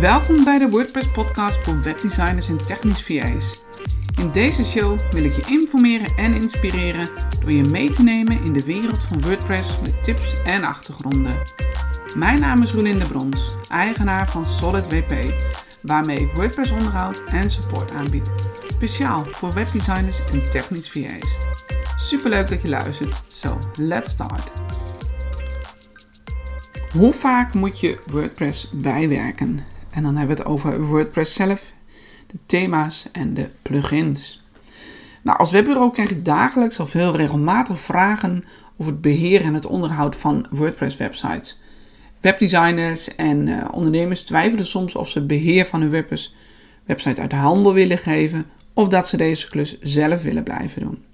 Welkom bij de WordPress podcast voor webdesigners en technisch VA's. In deze show wil ik je informeren en inspireren door je mee te nemen in de wereld van WordPress met tips en achtergronden. Mijn naam is Rolinde Brons, eigenaar van Solid WP, waarmee ik WordPress onderhoud en support aanbied. Speciaal voor webdesigners en technisch VA's. Superleuk dat je luistert. So, let's start. Hoe vaak moet je WordPress bijwerken? En dan hebben we het over WordPress zelf, de thema's en de plugins. Nou, als webbureau krijg ik dagelijks of heel regelmatig vragen over het beheer en het onderhoud van WordPress websites. Webdesigners en uh, ondernemers twijfelen soms of ze beheer van hun WordPress website uit de handel willen geven of dat ze deze klus zelf willen blijven doen.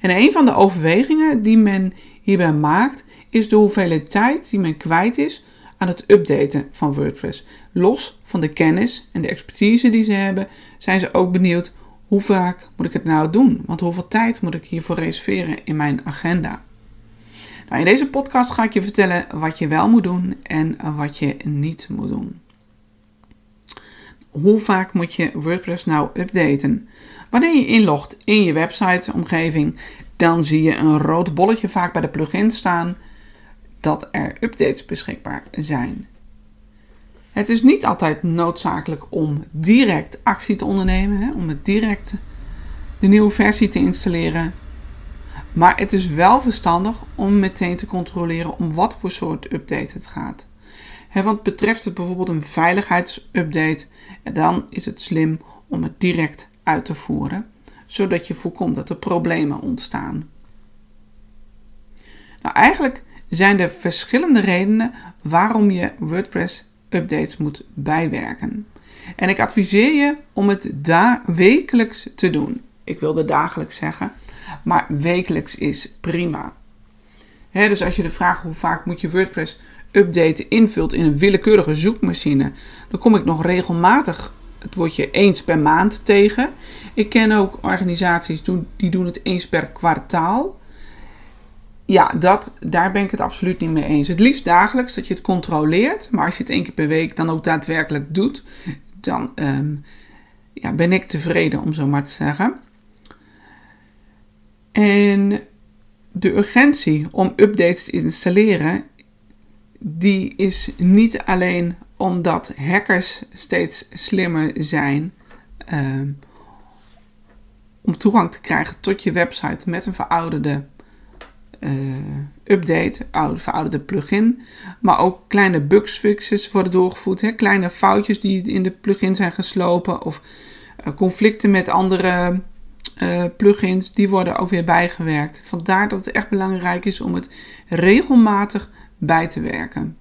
En een van de overwegingen die men hierbij maakt is de hoeveelheid tijd die men kwijt is aan het updaten van WordPress. Los van de kennis en de expertise die ze hebben, zijn ze ook benieuwd hoe vaak moet ik het nou doen? Want hoeveel tijd moet ik hiervoor reserveren in mijn agenda? Nou, in deze podcast ga ik je vertellen wat je wel moet doen en wat je niet moet doen. Hoe vaak moet je WordPress nou updaten? Wanneer je inlogt in je website-omgeving, dan zie je een rood bolletje vaak bij de plugin staan dat er updates beschikbaar zijn. Het is niet altijd noodzakelijk om direct actie te ondernemen, hè, om het direct de nieuwe versie te installeren. Maar het is wel verstandig om meteen te controleren om wat voor soort update het gaat. want betreft het bijvoorbeeld een veiligheidsupdate, dan is het slim om het direct uit te voeren, zodat je voorkomt dat er problemen ontstaan. Nou, eigenlijk zijn er verschillende redenen waarom je WordPress updates moet bijwerken. En ik adviseer je om het daar wekelijks te doen. Ik wilde dagelijks zeggen, maar wekelijks is prima. dus als je de vraag hoe vaak moet je WordPress updaten invult in een willekeurige zoekmachine, dan kom ik nog regelmatig het woordje eens per maand tegen. Ik ken ook organisaties die doen het eens per kwartaal ja, dat, daar ben ik het absoluut niet mee eens. Het liefst dagelijks dat je het controleert. Maar als je het één keer per week dan ook daadwerkelijk doet, dan ehm, ja, ben ik tevreden om zo maar te zeggen. En de urgentie om updates te installeren, die is niet alleen omdat hackers steeds slimmer zijn ehm, om toegang te krijgen tot je website met een verouderde update, oude, verouderde plugin. Maar ook kleine bugsfixes worden doorgevoerd. Hè? Kleine foutjes die in de plugin zijn geslopen. Of uh, conflicten met andere uh, plugins, die worden ook weer bijgewerkt. Vandaar dat het echt belangrijk is om het regelmatig bij te werken.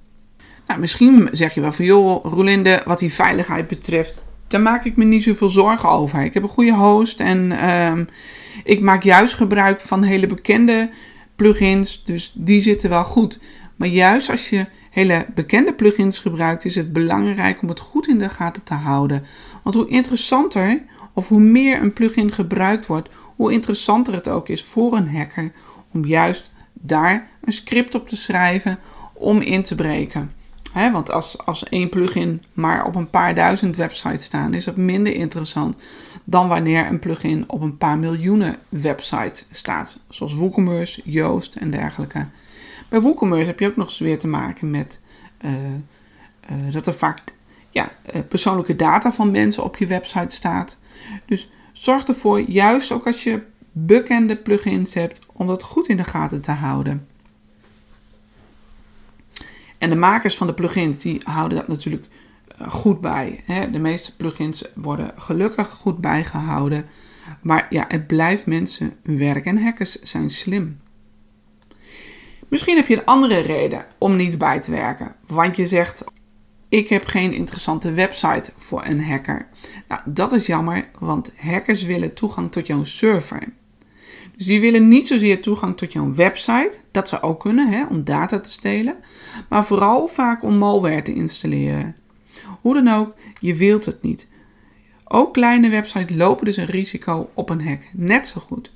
Nou, misschien zeg je wel van joh, Rolinde, wat die veiligheid betreft, daar maak ik me niet zoveel zorgen over. Ik heb een goede host en uh, ik maak juist gebruik van hele bekende plugins, dus die zitten wel goed. Maar juist als je hele bekende plugins gebruikt, is het belangrijk om het goed in de gaten te houden. Want hoe interessanter of hoe meer een plugin gebruikt wordt, hoe interessanter het ook is voor een hacker om juist daar een script op te schrijven om in te breken. want als, als één plugin maar op een paar duizend websites staat, is dat minder interessant dan wanneer een plugin op een paar miljoenen websites staat, zoals WooCommerce, Yoast en dergelijke. Bij WooCommerce heb je ook nog eens weer te maken met uh, uh, dat er vaak ja, uh, persoonlijke data van mensen op je website staat. Dus zorg ervoor, juist ook als je bekende plugins hebt, om dat goed in de gaten te houden. En de makers van de plugins die houden dat natuurlijk goed bij. Hè? De meeste plugins worden gelukkig goed bijgehouden. Maar ja, het blijft mensen werk en hackers zijn slim. Misschien heb je een andere reden om niet bij te werken. Want je zegt, ik heb geen interessante website voor een hacker. Nou, dat is jammer, want hackers willen toegang tot jouw server. Dus die willen niet zozeer toegang tot jouw website, dat zou ook kunnen hè, om data te stelen, maar vooral vaak om malware te installeren. Hoe dan ook, je wilt het niet. Ook kleine websites lopen dus een risico op een hack, net zo goed.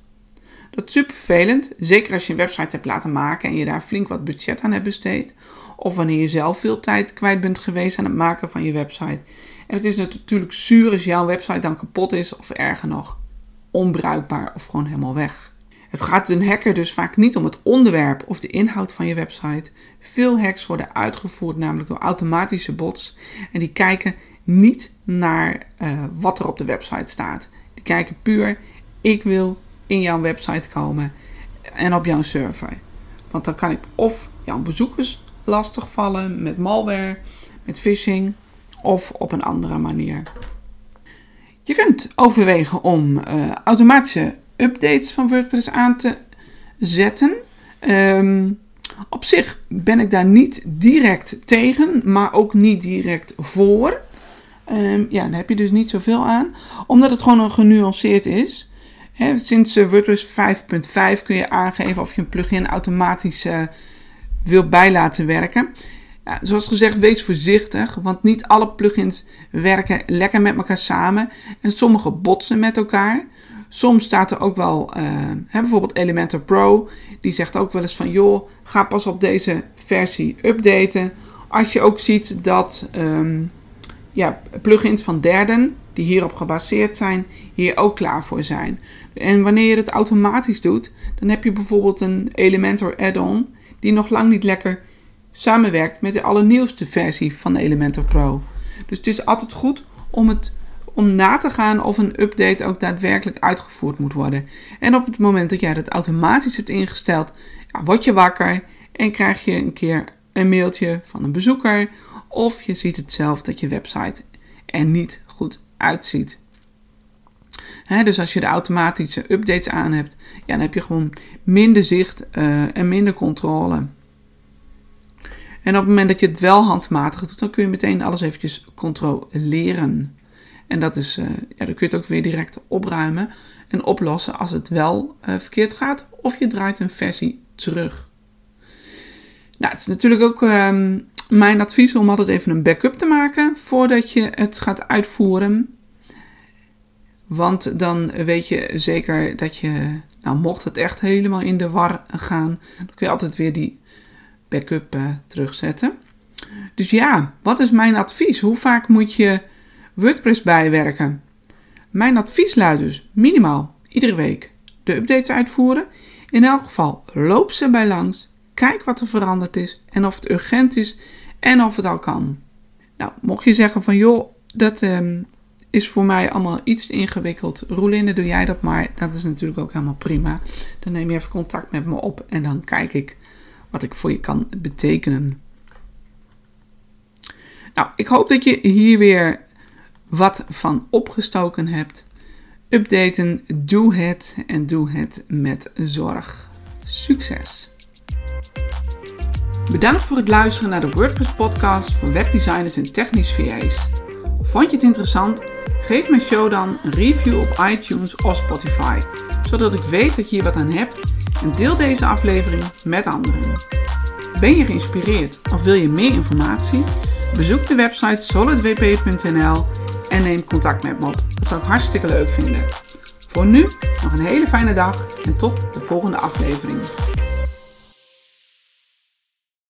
Dat is super vervelend, zeker als je een website hebt laten maken en je daar flink wat budget aan hebt besteed. of wanneer je zelf veel tijd kwijt bent geweest aan het maken van je website. En het is natuurlijk zuur als jouw website dan kapot is of erger nog, onbruikbaar of gewoon helemaal weg. Het gaat een hacker dus vaak niet om het onderwerp of de inhoud van je website. Veel hacks worden uitgevoerd namelijk door automatische bots en die kijken niet naar uh, wat er op de website staat. Die kijken puur, ik wil in jouw website komen en op jouw server. Want dan kan ik of jouw bezoekers lastigvallen met malware, met phishing of op een andere manier. Je kunt overwegen om uh, automatische updates van WordPress aan te zetten. Um, op zich ben ik daar niet direct tegen, maar ook niet direct voor. Um, ja, daar heb je dus niet zoveel aan, omdat het gewoon een genuanceerd is. Sinds uh, WordPress 5.5 kun je aangeven of je een plugin automatisch uh, wil bij laten werken. Ja, zoals gezegd, wees voorzichtig, want niet alle plugins werken lekker met elkaar samen en sommige botsen met elkaar. Soms staat er ook wel, uh, hè, bijvoorbeeld Elementor Pro, die zegt ook wel eens van joh, ga pas op deze versie updaten. Als je ook ziet dat um, ja, plugins van derden, die hierop gebaseerd zijn, hier ook klaar voor zijn. En wanneer je het automatisch doet, dan heb je bijvoorbeeld een Elementor add-on die nog lang niet lekker samenwerkt met de allernieuwste versie van Elementor Pro. Dus het is altijd goed om het om na te gaan of een update ook daadwerkelijk uitgevoerd moet worden. En op het moment dat jij dat automatisch hebt ingesteld, ja, word je wakker en krijg je een keer een mailtje van een bezoeker of je ziet het zelf dat je website er niet goed uitziet. dus als je de automatische updates aan hebt, ja, dan heb je gewoon minder zicht uh, en minder controle. En op het moment dat je het wel handmatig doet, dan kun je meteen alles eventjes controleren. En dat is, uh, ja, dan kun je het ook weer direct opruimen en oplossen als het wel uh, verkeerd gaat. Of je draait een versie terug. Nou, het is natuurlijk ook um, mijn advies om altijd even een backup te maken voordat je het gaat uitvoeren. Want dan weet je zeker dat je, nou mocht het echt helemaal in de war gaan, dan kun je altijd weer die backup uh, terugzetten. Dus ja, wat is mijn advies? Hoe vaak moet je WordPress bijwerken? Mijn advies luidt dus minimaal iedere week de updates uitvoeren. In elk geval loop ze bij langs, kijk wat er veranderd is en of het urgent is en of het al kan. Nou, mocht je zeggen van joh, dat um, is voor mij allemaal iets ingewikkeld. Roelinde, doe jij dat maar. Dat is natuurlijk ook helemaal prima. Dan neem je even contact met me op en dan kijk ik wat ik voor je kan betekenen. Nou, ik hoop dat je hier weer wat van opgestoken hebt. Updaten, doe het en doe het met zorg. Succes! Bedankt voor het luisteren naar de WordPress podcast voor webdesigners en technisch VA's. Vond je het interessant? Geef mijn show dan een review op iTunes of Spotify, zodat ik weet dat je hier wat aan hebt en deel deze aflevering met anderen. Ben je geïnspireerd of wil je meer informatie? Bezoek de website solidwp.nl en neem contact met me op. Dat zou ik hartstikke leuk vinden. Voor nu nog een hele fijne dag en tot de volgende aflevering.